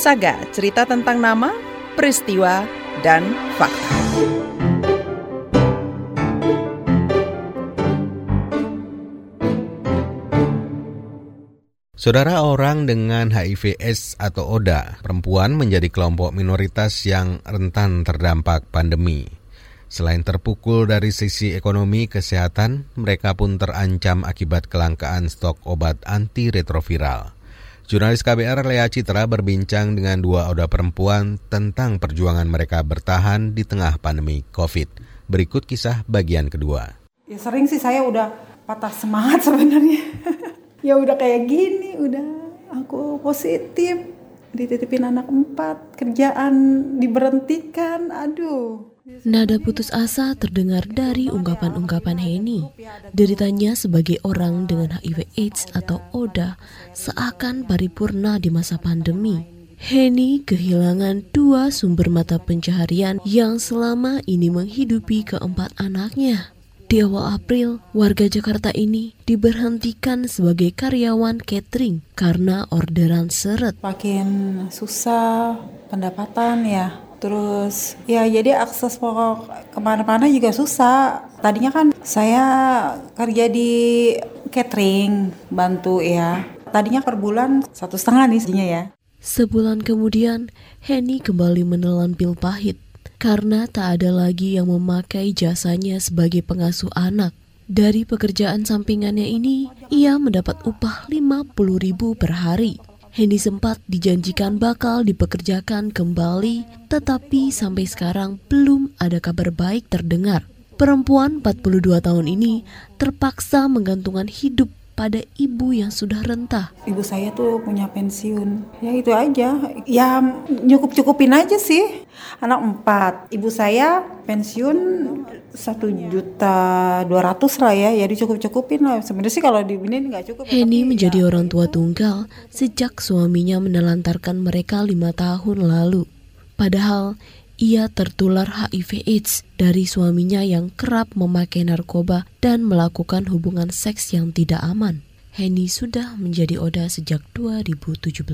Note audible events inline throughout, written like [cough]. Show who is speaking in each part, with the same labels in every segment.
Speaker 1: Saga, cerita tentang nama, peristiwa, dan fakta.
Speaker 2: Saudara orang dengan HIV/AIDS atau ODA, perempuan menjadi kelompok minoritas yang rentan terdampak pandemi. Selain terpukul dari sisi ekonomi kesehatan, mereka pun terancam akibat kelangkaan stok obat antiretroviral. Jurnalis KBR Lea Citra berbincang dengan dua ODA perempuan tentang perjuangan mereka bertahan di tengah pandemi COVID. Berikut kisah bagian kedua.
Speaker 3: Ya sering sih saya udah patah semangat [laughs] sebenarnya. ya udah kayak gini udah aku positif dititipin anak empat kerjaan diberhentikan aduh
Speaker 4: Nada putus asa terdengar dari ungkapan-ungkapan Heni. Deritanya sebagai orang dengan HIV AIDS atau ODA seakan paripurna di masa pandemi. Heni kehilangan dua sumber mata pencaharian yang selama ini menghidupi keempat anaknya. Di awal April, warga Jakarta ini diberhentikan sebagai karyawan catering karena orderan seret.
Speaker 3: Makin susah pendapatan ya, terus ya jadi akses pokok ke mana-mana juga susah. Tadinya kan saya kerja di catering, bantu ya. Tadinya per bulan satu setengah nih ya.
Speaker 4: Sebulan kemudian, Henny kembali menelan pil pahit karena tak ada lagi yang memakai jasanya sebagai pengasuh anak. Dari pekerjaan sampingannya ini, ia mendapat upah 50 ribu per hari. Hendy sempat dijanjikan bakal dipekerjakan kembali, tetapi sampai sekarang belum ada kabar baik terdengar. Perempuan 42 tahun ini terpaksa menggantungkan hidup pada ibu yang sudah rentah.
Speaker 3: Ibu saya tuh punya pensiun, ya itu aja. Ya nyukup-cukupin aja sih. Anak empat, ibu saya pensiun satu juta dua ratus lah ya, ya dicukup-cukupin lah. Sebenarnya sih kalau di ini nggak cukup.
Speaker 4: Henny menjadi ya. orang tua tunggal sejak suaminya menelantarkan mereka lima tahun lalu. Padahal ia tertular HIV AIDS dari suaminya yang kerap memakai narkoba dan melakukan hubungan seks yang tidak aman. Henny sudah menjadi Oda sejak 2017.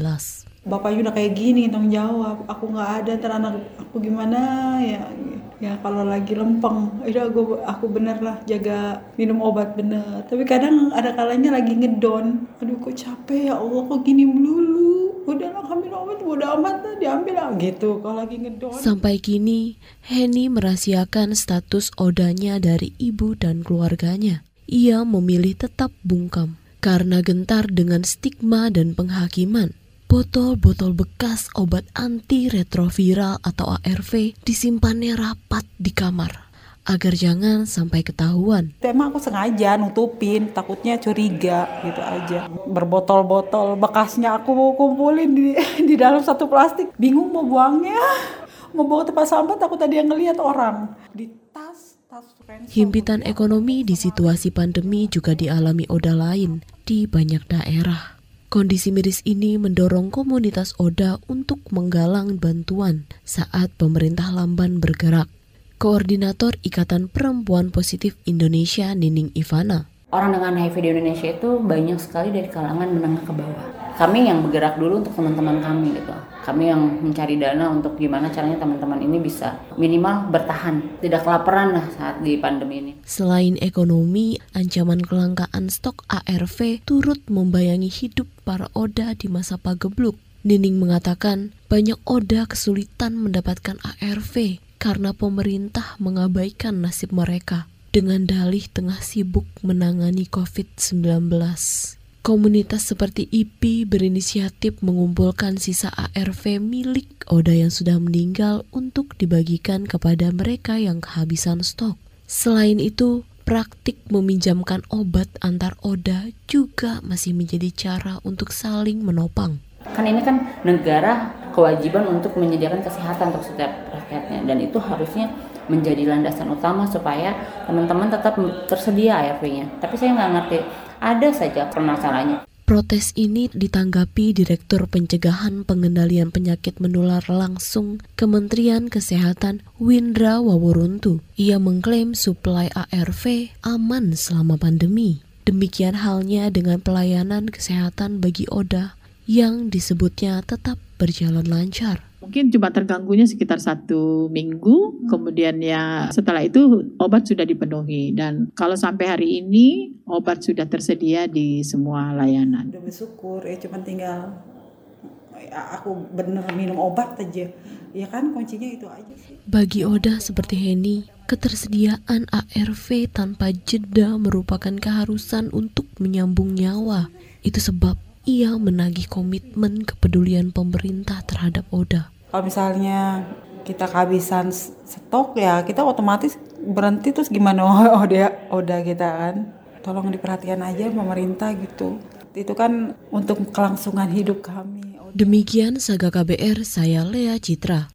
Speaker 3: Bapak udah kayak gini tanggung jawab. Aku nggak ada ntar anak aku gimana? Ya ya kalau lagi lempeng. Itu aku aku bener lah jaga minum obat bener. Tapi kadang ada kalanya lagi ngedon. Aduh kok capek ya Allah kok gini melulu udahlah kami obat udah amat lah diambil lah. Gitu kalau lagi ngedon.
Speaker 4: Sampai kini Henny merahasiakan status odanya dari ibu dan keluarganya. Ia memilih tetap bungkam karena gentar dengan stigma dan penghakiman. Botol-botol bekas obat anti retroviral atau ARV disimpannya rapat di kamar agar jangan sampai ketahuan.
Speaker 3: Emang aku sengaja nutupin, takutnya curiga gitu aja. Berbotol-botol bekasnya aku mau kumpulin di, di dalam satu plastik. Bingung mau buangnya, mau bawa tempat sampah takut tadi yang ngelihat orang. Di tas, tas
Speaker 4: Himpitan ekonomi di situasi pandemi juga dialami Oda lain di banyak daerah. Kondisi miris ini mendorong komunitas Oda untuk menggalang bantuan saat pemerintah Lamban bergerak. Koordinator Ikatan Perempuan Positif Indonesia Nining Ivana.
Speaker 5: Orang dengan HIV di Indonesia itu banyak sekali dari kalangan menengah ke bawah. Kami yang bergerak dulu untuk teman-teman kami gitu. Kami yang mencari dana untuk gimana caranya teman-teman ini bisa minimal bertahan, tidak kelaparan lah saat di pandemi ini.
Speaker 4: Selain ekonomi, ancaman kelangkaan stok ARV turut membayangi hidup para Oda di masa pagebluk. Nining mengatakan banyak Oda kesulitan mendapatkan ARV karena pemerintah mengabaikan nasib mereka dengan dalih tengah sibuk menangani COVID-19. Komunitas seperti IPI berinisiatif mengumpulkan sisa ARV milik Oda yang sudah meninggal untuk dibagikan kepada mereka yang kehabisan stok. Selain itu, praktik meminjamkan obat antar Oda juga masih menjadi cara untuk saling menopang.
Speaker 5: Kan ini kan negara kewajiban untuk menyediakan kesehatan untuk setiap rakyatnya dan itu harusnya menjadi landasan utama supaya teman-teman tetap tersedia ARV-nya. Tapi saya nggak ngerti, ada saja permasalahannya.
Speaker 4: Protes ini ditanggapi Direktur Pencegahan Pengendalian Penyakit Menular Langsung Kementerian Kesehatan Windra Wawuruntu. Ia mengklaim suplai ARV aman selama pandemi. Demikian halnya dengan pelayanan kesehatan bagi Oda yang disebutnya tetap berjalan lancar.
Speaker 6: Mungkin cuma terganggunya sekitar satu minggu, kemudian ya setelah itu obat sudah dipenuhi dan kalau sampai hari ini obat sudah tersedia di semua layanan.
Speaker 3: Udah bersyukur ya cuma tinggal ya, aku bener minum obat aja. Ya kan kuncinya itu aja sih.
Speaker 4: Bagi Oda seperti Heni, ketersediaan ARV tanpa jeda merupakan keharusan untuk menyambung nyawa. Itu sebab ia menagih komitmen kepedulian pemerintah terhadap Oda.
Speaker 3: Kalau misalnya kita kehabisan stok ya kita otomatis berhenti terus gimana [laughs] Oda Oda kita kan. Tolong diperhatikan aja pemerintah gitu. Itu kan untuk kelangsungan hidup kami.
Speaker 4: Demikian Saga KBR, saya Lea Citra.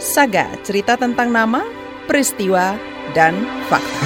Speaker 1: Saga, cerita tentang nama, peristiwa, dan fakta.